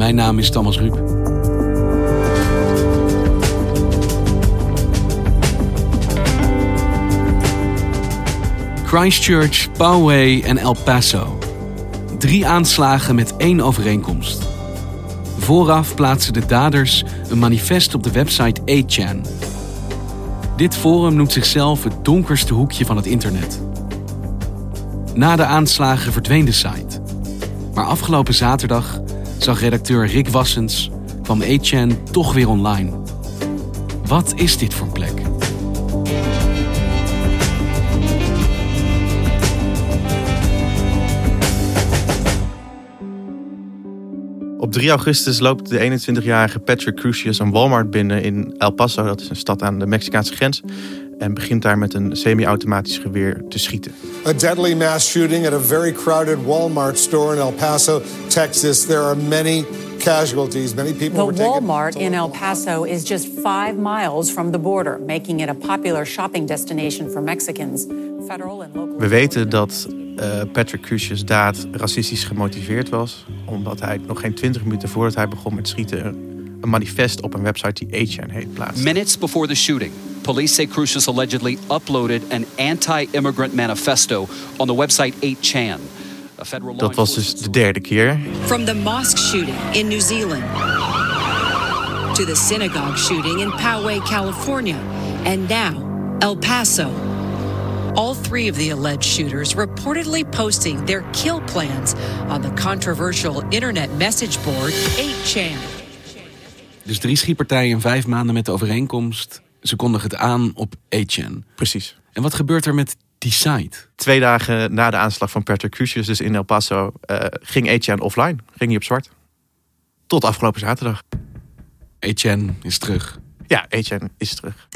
Mijn naam is Thomas Ruip. Christchurch, Poway en El Paso. Drie aanslagen met één overeenkomst. Vooraf plaatsen de daders een manifest op de website 8chan. Dit forum noemt zichzelf het donkerste hoekje van het internet. Na de aanslagen verdween de site. Maar afgelopen zaterdag zag redacteur Rick Wassens van 8chan toch weer online. Wat is dit voor plek? Op 3 augustus loopt de 21-jarige Patrick Crucius een Walmart binnen in El Paso. Dat is een stad aan de Mexicaanse grens. En begint daar met een semi-automatisch geweer te schieten. A deadly mass shooting at a very crowded Walmart store in El Paso, Texas. There are many casualties. Many people The were taken. Walmart in El Paso is just five miles from the border, making it a popular shopping destination for Mexicans. Federal and local. We weten dat eh, Patrick Crucius daad racistisch gemotiveerd was. Omdat hij nog geen 20 minuten voordat hij begon met schieten... een manifest op een website die 8chan heet plaatste. Minutes before the shooting, police say Crucius allegedly uploaded an anti-immigrant manifesto on the website 8chan. A federal Dat was dus de derde keer. From the mosque shooting in New Zealand to the synagogue shooting in Poway, California, and now El Paso. All three of the alleged shooters reportedly posting their kill plans on the controversial internet message board 8chan. Dus drie schietpartijen in vijf maanden met de overeenkomst. Ze kondigen het aan op 8chan. Precies. En wat gebeurt er met die site? Twee dagen na de aanslag van Crucius, dus in El Paso, eh, ging 8chan offline. Ging hij op zwart. Tot afgelopen zaterdag. 8chan is terug. Ja, 8chan is terug.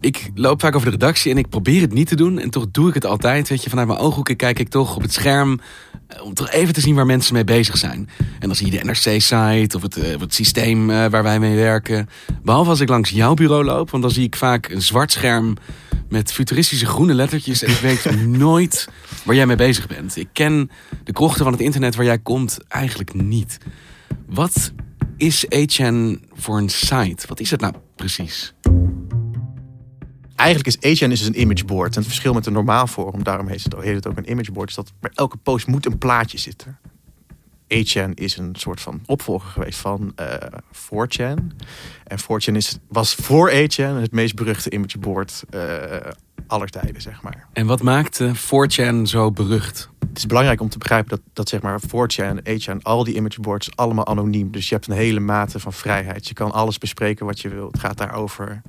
Ik loop vaak over de redactie en ik probeer het niet te doen. En toch doe ik het altijd. Weet je, vanuit mijn ooghoeken kijk ik toch op het scherm. Eh, Om toch even te zien waar mensen mee bezig zijn. En dan zie je de NRC-site of het, eh, of het systeem eh, waar wij mee werken. Behalve als ik langs jouw bureau loop. Want dan zie ik vaak een zwart scherm met futuristische groene lettertjes. En ik weet nooit waar jij mee bezig bent. Ik ken de krochten van het internet waar jij komt eigenlijk niet. Wat is 8chan voor een site? Wat is het nou precies? Eigenlijk is 8chan is dus een imageboard. En het verschil met een normaal forum, daarom heet het, heet het ook een imageboard, is dat bij elke post moet een plaatje zitten. 8chan is een soort van opvolger geweest van eh 4chan. En 4chan is, was voor 8chan het meest beruchte imageboard eh aller tijden, zeg maar. En wat maakt eh, 4chan zo berucht? Het is belangrijk om te begrijpen dat, dat zeg maar 4chan, 8chan, al die imageboards allemaal anoniem. Dus je hebt een hele mate van vrijheid. Je kan alles bespreken wat je wilt. Het gaat daar over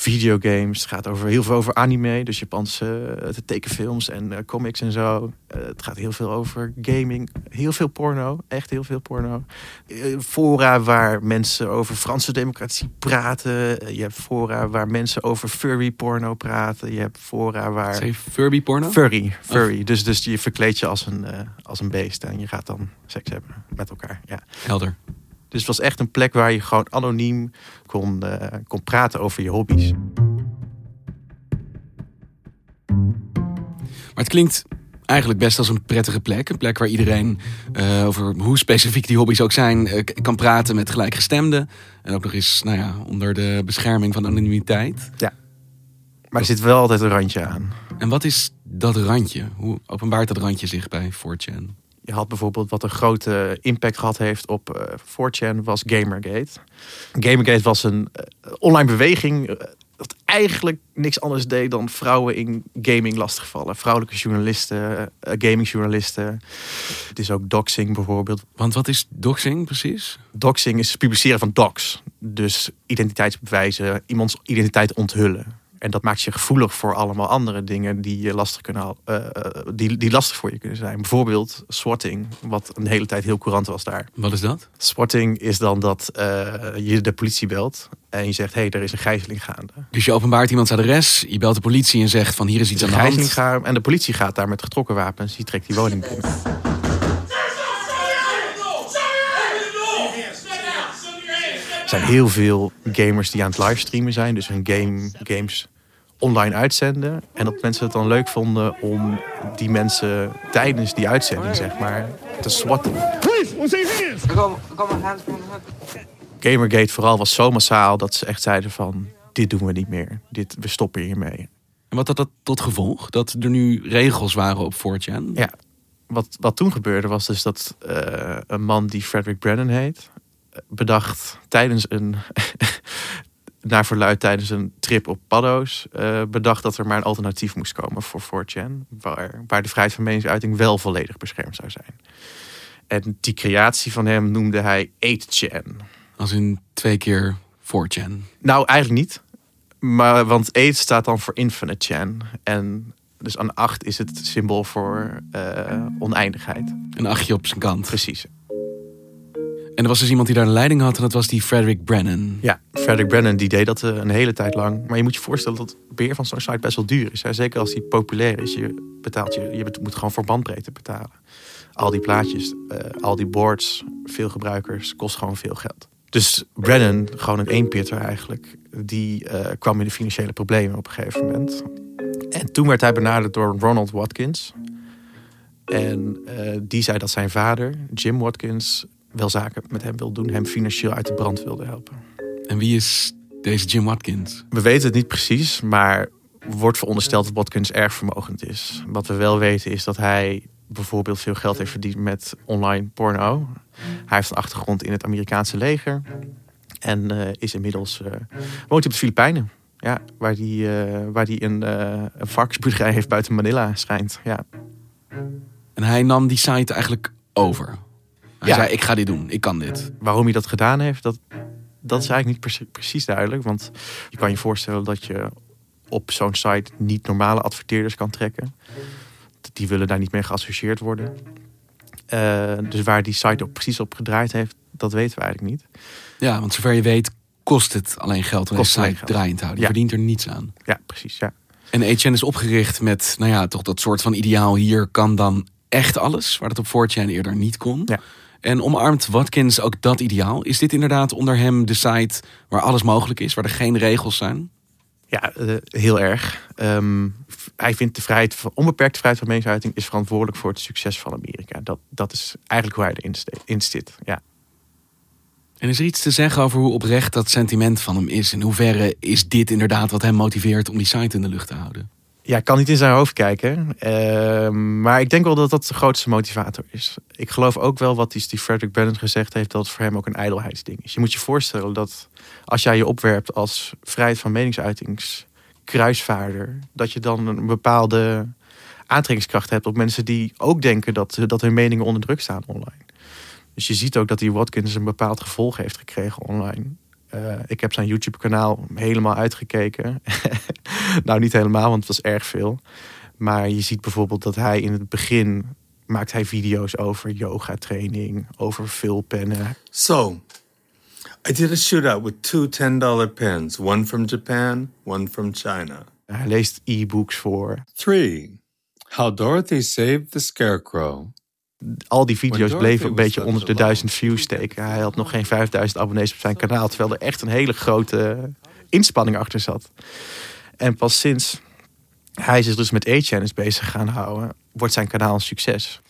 videogames. Het gaat over, heel veel over anime, dus Japanse uh, tekenfilms en eh, comics en zo. Eh, het gaat heel veel over gaming. Heel veel porno, echt heel veel porno. Eh, fora waar mensen over Franse democratie praten. je hebt fora waar mensen over furry porno praten. Je hebt fora waar... Zeg Furby porno? Furry, furry. Dus, dus je verkleed je als een, eh, als een beest en je gaat dan seks hebben met elkaar. Ja. Helder. Dus het was echt een plek waar je gewoon anoniem kon, eh, kon praten over je hobby's. Maar het klinkt eigenlijk best als een prettige plek. Een plek waar iedereen eh, over hoe specifiek die hobby's ook zijn... eh, kan praten met gelijkgestemden. En ook nog eens nou ja, onder de bescherming van anonimiteit. Ja. Maar er zit wel altijd een randje aan. En wat is dat randje? Hoe openbaart dat randje zich bij 4chan? Je had bijvoorbeeld wat een grote impact gehad heeft op eh 4chan was Gamergate. Gamergate was een eh, online beweging eh, dat eigenlijk niks anders deed dan vrouwen in gaming lastigvallen. Vrouwelijke journalisten, eh, gamingjournalisten. Het is ook doxing bijvoorbeeld. Want wat is doxing precies? Doxing is publiceren van docs. Dus identiteitsbewijzen, iemands identiteit onthullen. En dat maakt je gevoelig voor allemaal andere dingen die, je lastig kunnen, eh, die, die lastig voor je kunnen zijn. Bijvoorbeeld swatting, wat een hele tijd heel courant was daar. Wat is dat? Swatting is dan dat eh, je de politie belt en je zegt: hé, hey, er is een gijzeling gaande. Dus je openbaart iemands adres, je belt de politie en zegt van hier is iets aan de hand. en de politie gaat daar met getrokken wapens. Die trekt die woning binnen. Er zijn heel veel gamers die aan het livestreamen zijn, dus hun game, games online uitzenden. En dat mensen het dan leuk vonden om die mensen tijdens die uitzending, zeg maar, te swatten. Gamergate vooral was zo massaal dat ze echt zeiden van, dit doen we niet meer. Dit, we stoppen hiermee. En wat had dat tot gevolg? Dat er nu regels waren op 4chan? Ja, wat, wat toen gebeurde was dus dat eh, een man die Frederick Brennan heet, bedacht tijdens een, naar verluid tijdens een trip op paddo's, eh, bedacht dat er maar een alternatief moest komen voor 4chan, waar, waar de vrijheid van meningsuiting wel volledig beschermd zou zijn. En die creatie van hem noemde hij 8chan. Als in twee keer 4chan. Nou, eigenlijk niet. Maar, want 8 staat dan voor Infinite Chan. En dus aan 8 is het symbool voor eh, oneindigheid. Een achtje op zijn kant. Precies. En er was dus iemand die daar de leiding had en dat was die Frederick Brennan. Ja, Frederick Brennan die deed dat eh, een hele tijd lang. Maar je moet je voorstellen dat beheer van zo'n site best wel duur is. Hè? Zeker als die populair is. Je, betaalt je, je moet gewoon voor bandbreedte betalen. Al die plaatjes, eh, al die boards, veel gebruikers, kost gewoon veel geld. Dus Brennan, gewoon een eenpitter eigenlijk, die eh, kwam in de financiële problemen op een gegeven moment. En toen werd hij benaderd door Ronald Watkins. En die zei dat zijn vader, Jim Watkins, wel zaken met hem wil doen, hem financieel uit de brand wilde helpen. En wie is deze Jim Watkins? We weten het niet precies, maar wordt verondersteld dat Watkins erg vermogend is. Wat we wel weten is dat hij bijvoorbeeld veel geld heeft verdiend met online porno. Hij heeft een achtergrond in het Amerikaanse leger. En eh, is inmiddels eh, woont op de Filipijnen. Ja, waar hij, eh, waar hij een, eh een varkensboerderij heeft buiten Manila schijnt. Ja. En hij nam die site eigenlijk over. Hij Ja. zei, ik ga dit doen, ik kan dit. Waarom hij dat gedaan heeft, dat, dat is eigenlijk niet precie- precies duidelijk. Want je kan je voorstellen dat je op zo'n site niet normale adverteerders kan trekken. Die willen daar niet mee geassocieerd worden. Eh, dus waar die site ook precies op gedraaid heeft, dat weten we eigenlijk niet. Ja, want zover je weet kost het alleen geld om een site geld. draaiend te houden. Je Ja. verdient er niets aan. Ja, precies. Ja. En HN is opgericht met, nou ja, toch dat soort van ideaal. Hier kan dan echt alles, waar dat op 4chan eerder niet kon. Ja. En omarmt Watkins ook dat ideaal? Is dit inderdaad onder hem de site waar alles mogelijk is, waar er geen regels zijn? Ja, eh, heel erg. Ehm, hij vindt de vrijheid van, onbeperkte vrijheid van meningsuiting is verantwoordelijk voor het succes van Amerika. Dat, dat is eigenlijk hoe hij erin zit. Ja. En is er iets te zeggen over hoe oprecht dat sentiment van hem is? In hoeverre is dit inderdaad wat hem motiveert om die site in de lucht te houden? Ja, kan niet in zijn hoofd kijken. Ehm, maar ik denk wel dat dat de grootste motivator is. Ik geloof ook wel wat die Frederick Brennan gezegd heeft... dat het voor hem ook een ijdelheidsding is. Je moet je voorstellen dat als jij je opwerpt als vrijheid van meningsuitingskruisvaarder... dat je dan een bepaalde aantrekkingskracht hebt op mensen die ook denken... dat, dat hun meningen onder druk staan online. Dus je ziet ook dat die Watkins een bepaald gevolg heeft gekregen online. Eh, ik heb zijn YouTube-kanaal helemaal uitgekeken. nou, niet helemaal, want het was erg veel. Maar je ziet bijvoorbeeld dat hij in het begin maakt hij video's over yoga training, over vulpennen. So, I did a shootout with two $10 pens, one from Japan, one from China. Hij leest e-books voor. Three, how Dorothy saved the scarecrow. Al die video's bleven een beetje onder de a duizend views steken. Hij had nog geen 5000 abonnees op zijn kanaal, terwijl er echt een hele grote inspanning achter zat. En pas sinds hij zich dus met A-Chan is bezig gaan houden, wordt zijn kanaal een succes.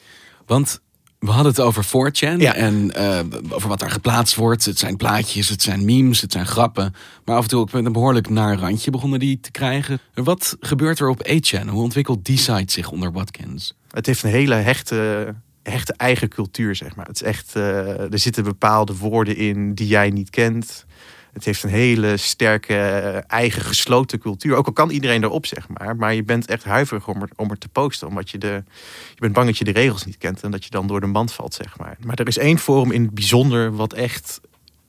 Want we hadden het over 4chan Ja. en eh, over wat daar geplaatst wordt. Het zijn plaatjes, het zijn memes, het zijn grappen. Maar af en toe ook met een behoorlijk naar randje begonnen die te krijgen. Wat gebeurt er op 8chan? Hoe ontwikkelt die site zich onder Watkins? Het heeft een hele hechte, hechte eigen cultuur, zeg maar. Het is echt, eh, er zitten bepaalde woorden in die jij niet kent. Het heeft een hele sterke eh, eigen gesloten cultuur. Ook al kan iedereen erop, zeg maar. Maar je bent echt huiverig om er, om er te posten. Omdat je, de, je bent bang dat je de regels niet kent. En dat je dan door de mand valt, zeg maar. Maar er is één forum in het bijzonder wat echt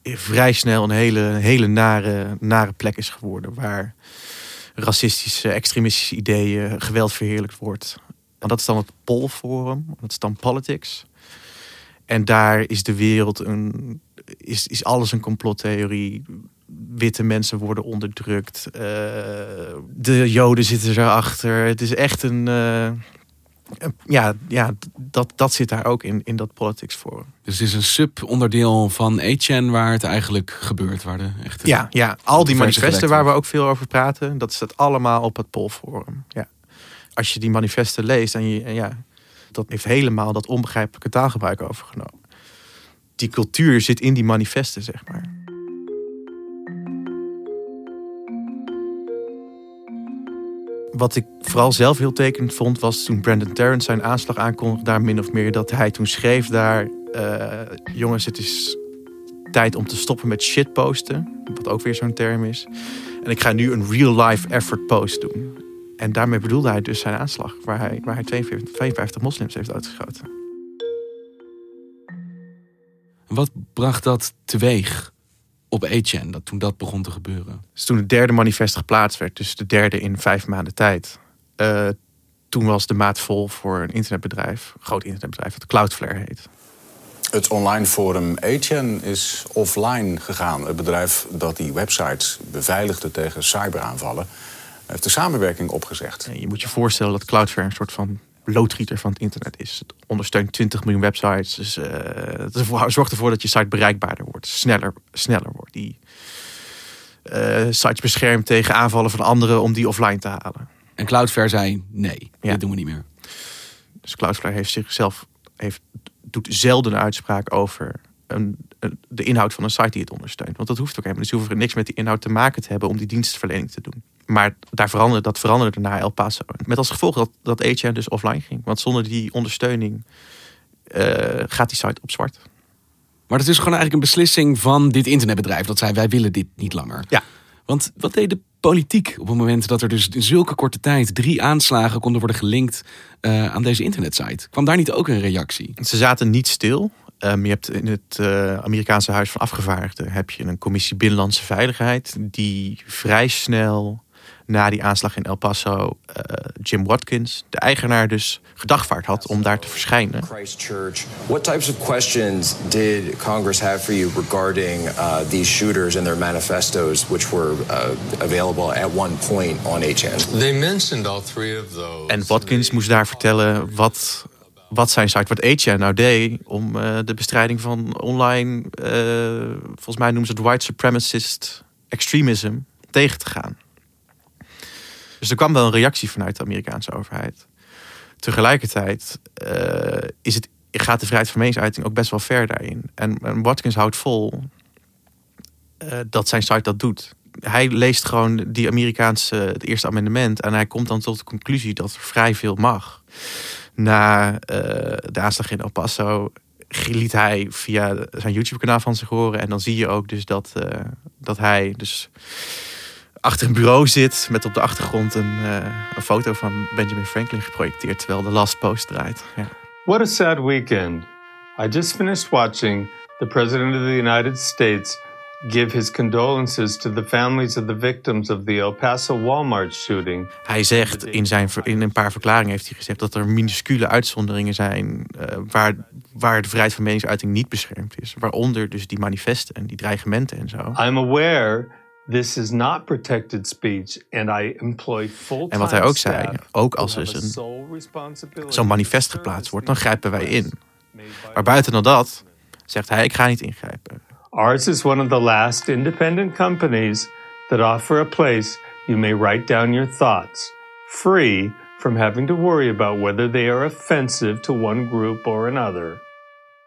vrij snel een hele, hele nare, nare plek is geworden. Waar racistische, extremistische ideeën, geweld verheerlijkt wordt. En dat is dan het Polforum, dat is dan Politics. En daar is de wereld een, is, is alles een complottheorie. Witte mensen worden onderdrukt. Uh, de Joden zitten erachter. Het is echt een. Uh, ja, ja dat, dat zit daar ook in, in dat Politics Forum. Dus het is een sub-onderdeel van 8chan waar het eigenlijk gebeurt. Waar de echte ja, ja, al die manifesten waar we ook veel over praten, dat staat allemaal op het Polforum. Ja. Als je die manifesten leest en je, ja, dat heeft helemaal dat onbegrijpelijke taalgebruik overgenomen. Die cultuur zit in die manifesten, zeg maar. Wat ik vooral zelf heel tekenend vond, was toen Brandon Tarrant zijn aanslag aankondigde, daar min of meer dat hij toen schreef daar: uh, jongens, het is tijd om te stoppen met shitposten, wat ook weer zo'n term is. En ik ga nu een real-life effort post doen. En daarmee bedoelde hij dus zijn aanslag, waar hij, waar hij 52, 52 moslims heeft uitgeschoten. Wat bracht dat teweeg op 8chan, dat toen dat begon te gebeuren? Dus toen het derde manifest geplaatst werd, dus de derde in vijf maanden tijd. Uh, toen was de maat vol voor een internetbedrijf, een groot internetbedrijf, dat Cloudflare heet. Het online forum 8chan is offline gegaan. Het bedrijf dat die websites beveiligde tegen cyberaanvallen heeft de samenwerking opgezegd. Je moet je voorstellen dat Cloudflare een soort van loodgieter van het internet is. Het ondersteunt 20 miljoen websites. Dus, uh, het zorgt ervoor dat je site bereikbaarder wordt, sneller, sneller wordt. Die uh, sites beschermt tegen aanvallen van anderen om die offline te halen. En Cloudflare zei nee, ja. dit doen we niet meer. Dus Cloudflare heeft zichzelf heeft, doet zelden een uitspraak over een, de inhoud van een site die het ondersteunt. Want dat hoeft ook helemaal. Dus je hoeft niks met die inhoud te maken te hebben om die dienstverlening te doen. Maar daar veranderde, dat veranderde na El Paso. Met als gevolg dat, dat dus offline ging. Want zonder die ondersteuning uh, gaat die site op zwart. Maar dat is gewoon eigenlijk een beslissing van dit internetbedrijf. Dat zei wij willen dit niet langer. Ja. Want wat deed de politiek op het moment dat er dus in zulke korte tijd drie aanslagen konden worden gelinkt uh, aan deze internetsite? Kwam daar niet ook een reactie? Ze zaten niet stil. Um, je hebt in het uh, Amerikaanse Huis van Afgevaardigden heb je een commissie Binnenlandse Veiligheid die vrij snel na die aanslag in El Paso uh, Jim Watkins, de eigenaar dus, gedagvaard had om daar te verschijnen. Christchurch. What types of questions did Congress have for you regarding uh, these shooters and their manifestos, which were uh, available at one point on HN? They mentioned all three of those. En Watkins moest daar vertellen wat wat zijn site, wat HN nou deed om uh, de bestrijding van online, uh, volgens mij noemen ze het white supremacist extremism, tegen te gaan. Dus er kwam wel een reactie vanuit de Amerikaanse overheid. Tegelijkertijd uh, is het, gaat de vrijheid van meningsuiting ook best wel ver daarin. En, en Watkins houdt vol dat zijn site dat doet. Hij leest gewoon die Amerikaanse, het eerste amendement en hij komt dan tot de conclusie dat er vrij veel mag na uh, de aanslag in El Paso liet hij via zijn YouTube-kanaal van zich horen. En dan zie je ook dus dat, dat hij dus achter een bureau zit met op de achtergrond een, uh, een foto van Benjamin Franklin geprojecteerd terwijl de last post draait. Ja. What a sad weekend. I just finished watching the President of the United States give his condolences to the families of the victims of the El Paso Walmart shooting. Hij zegt in, zijn, in een paar verklaringen heeft hij gezegd dat er minuscule uitzonderingen zijn uh, waar, waar de vrijheid van meningsuiting niet beschermd is. Waaronder dus die manifesten en die dreigementen en zo. I'm aware this is not protected speech and I employ full-time En wat hij ook zei, ook als er zo'n manifest geplaatst wordt, dan grijpen wij in. Maar buiten dan dat zegt hij, ik ga niet ingrijpen. Ours is one of the last independent companies that offer a place you may write down your thoughts, free from having to worry about whether they are offensive to one group or another.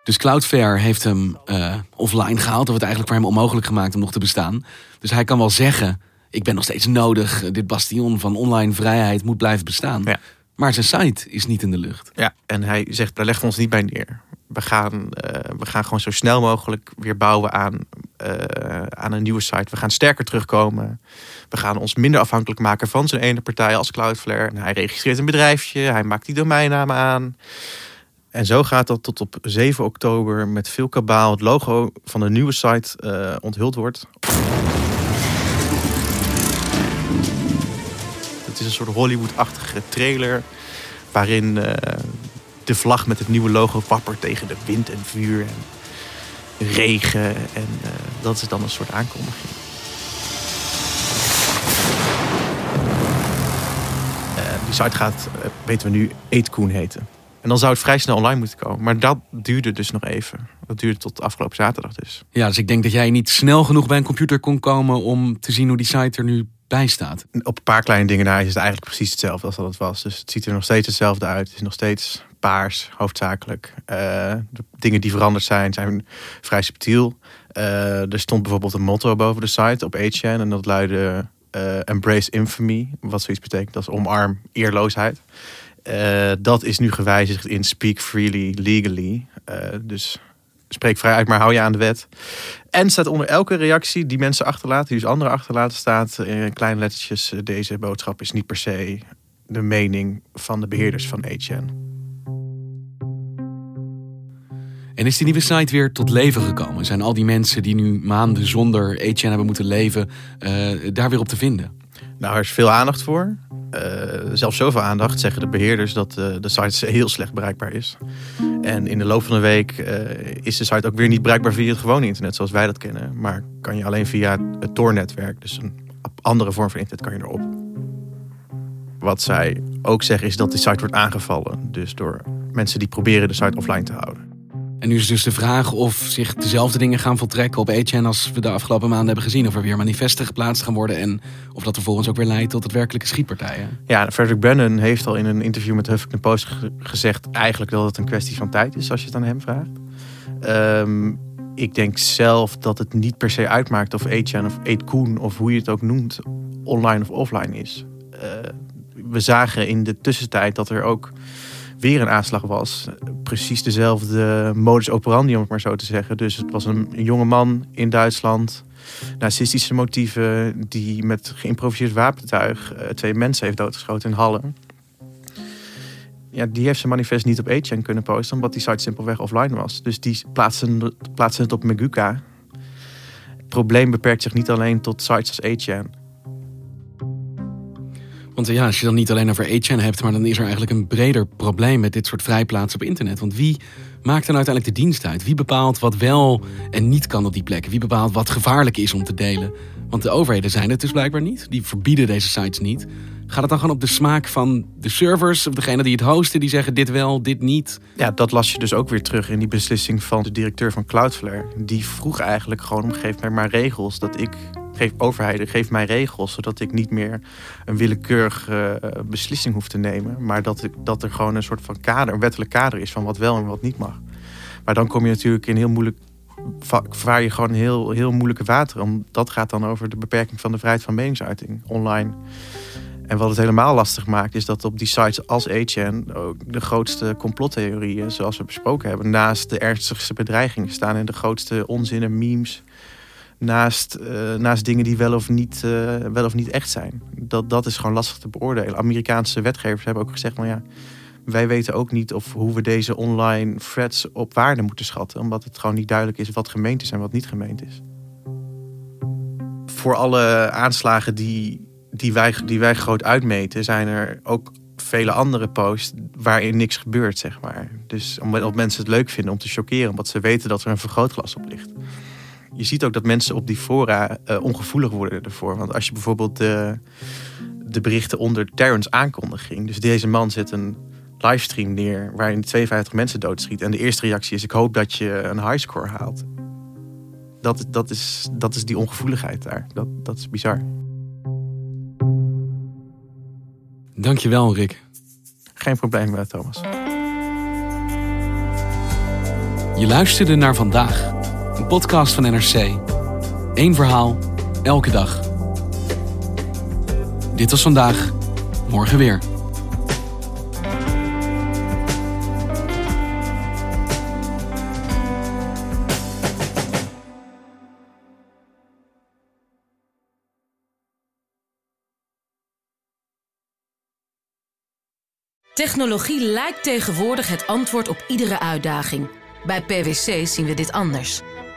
Dus Cloudflare heeft hem uh, offline gehaald, of het eigenlijk voor hem onmogelijk gemaakt om nog te bestaan. Dus hij kan wel zeggen: Ik ben nog steeds nodig. Dit bastion van online vrijheid moet blijven bestaan. Ja. Maar zijn site is niet in de lucht. Ja, en hij zegt, daar leggen we ons niet bij neer. We gaan, eh, we gaan gewoon zo snel mogelijk weer bouwen aan, eh, aan een nieuwe site. We gaan sterker terugkomen. We gaan ons minder afhankelijk maken van zijn ene partij als Cloudflare. En hij registreert een bedrijfje, hij maakt die domeinnamen aan. En zo gaat dat tot op 7 oktober met veel kabaal het logo van de nieuwe site uh, onthuld wordt. Het is een soort Hollywood-achtige trailer waarin uh, de vlag met het nieuwe logo wappert tegen de wind en vuur en regen. En uh, dat is dan een soort aankondiging. die site gaat, weten we nu, Eetkoen heten. En dan zou het vrij snel online moeten komen. Maar dat duurde dus nog even. Dat duurde tot afgelopen zaterdag dus. Ja, dus ik denk dat jij niet snel genoeg bij een computer kon komen om te zien hoe die site er nu bij staat. Op een paar kleine dingen na is het eigenlijk precies hetzelfde als dat het was. Dus het ziet er nog steeds hetzelfde uit. Het is nog steeds paars, hoofdzakelijk. Uh, de dingen die veranderd zijn, zijn vrij subtiel. Uh, er stond bijvoorbeeld een motto boven de site op 8chan. En dat luidde uh, Embrace Infamy. Wat zoiets betekent als omarm eerloosheid. Uh, dat is nu gewijzigd in Speak Freely Legally. Uh, dus spreek vrij uit, maar hou je aan de wet. En staat onder elke reactie die mensen achterlaten, die dus anderen achterlaten, staat in kleine lettertjes: deze boodschap is niet per se de mening van de beheerders van 8chan. En is die nieuwe site weer tot leven gekomen? Zijn al die mensen die nu maanden zonder 8chan hebben moeten leven, uh, daar weer op te vinden? Nou, er is veel aandacht voor. Uh, zelfs zoveel aandacht zeggen de beheerders dat uh, de site heel slecht bereikbaar is. En in de loop van de week uh, is de site ook weer niet bereikbaar via het gewone internet zoals wij dat kennen. Maar kan je alleen via het Tor-netwerk, dus een andere vorm van internet, kan je erop. Wat zij ook zeggen is dat die site wordt aangevallen. Dus door mensen die proberen de site offline te houden. En nu is dus de vraag of zich dezelfde dingen gaan voltrekken op 8chan als we de afgelopen maanden hebben gezien. Of er weer manifesten geplaatst gaan worden en of dat vervolgens ook weer leidt tot het werkelijke schietpartijen. Ja, Frederick Brennan heeft al in een interview met Huffington Post gezegd eigenlijk dat het een kwestie van tijd is als je het aan hem vraagt. Um, ik denk zelf dat het niet per se uitmaakt of 8chan of 8koen of hoe je het ook noemt, online of offline is. Uh, we zagen in de tussentijd dat er ook weer een aanslag was. Precies dezelfde modus operandi, om het maar zo te zeggen. Dus het was een, jonge man in Duitsland. Nazistische motieven die met geïmproviseerd wapentuig uh, twee mensen heeft doodgeschoten in Halle. Ja, die heeft zijn manifest niet op 8chan kunnen posten, omdat die site simpelweg offline was. Dus die plaatsen, het op Meguka. Het probleem beperkt zich niet alleen tot sites als 8chan. Want ja, als je dan niet alleen over 8chan hebt, maar dan is er eigenlijk een breder probleem met dit soort vrijplaatsen op internet. Want wie maakt dan uiteindelijk de dienst uit? Wie bepaalt wat wel en niet kan op die plekken? Wie bepaalt wat gevaarlijk is om te delen? Want de overheden zijn het dus blijkbaar niet. Die verbieden deze sites niet. Gaat het dan gewoon op de smaak van de servers of degene die het hosten, die zeggen dit wel, dit niet? Ja, dat las je dus ook weer terug in die beslissing van de directeur van Cloudflare. Die vroeg eigenlijk gewoon, geef mij maar regels dat ik geef overheden, geef mij regels, zodat ik niet meer een willekeurige uh, beslissing hoef te nemen, maar dat, ik, dat er gewoon een soort van kader, een wettelijk kader is van wat wel en wat niet mag. Maar dan kom je natuurlijk in heel moeilijk, vaar je gewoon heel, heel moeilijke water. Om, dat gaat dan over de beperking van de vrijheid van meningsuiting online. En wat het helemaal lastig maakt, is dat op die sites als 8chan ook de grootste complottheorieën, zoals we besproken hebben, naast de ernstigste bedreigingen staan en de grootste onzinnen, memes, naast, uh, naast dingen die wel of, niet, uh, wel of niet echt zijn. Dat, dat is gewoon lastig te beoordelen. Amerikaanse wetgevers hebben ook gezegd: van ja, wij weten ook niet of hoe we deze online threads op waarde moeten schatten, omdat het gewoon niet duidelijk is wat gemeend is en wat niet gemeend is. Voor alle aanslagen die, die, wij, die wij groot uitmeten, zijn er ook vele andere posts waarin niks gebeurt, zeg maar. Dus omdat mensen het leuk vinden om te chockeren, omdat ze weten dat er een vergrootglas op ligt je ziet ook dat mensen op die fora uh, ongevoelig worden ervoor. Want als je bijvoorbeeld de, de berichten onder Terrence aankondiging. Dus deze man zet een livestream neer waarin 52 mensen doodschiet. En de eerste reactie is: Ik hoop dat je een highscore haalt. Dat, dat, is, dat is die ongevoeligheid daar. Dat, dat is bizar. Dankjewel, Rick. Geen probleem, eh, Thomas. Je luisterde naar vandaag een podcast van NRC. Eén verhaal, elke dag. Dit was vandaag, morgen weer. Technologie lijkt tegenwoordig het antwoord op iedere uitdaging. Bij PwC zien we dit anders.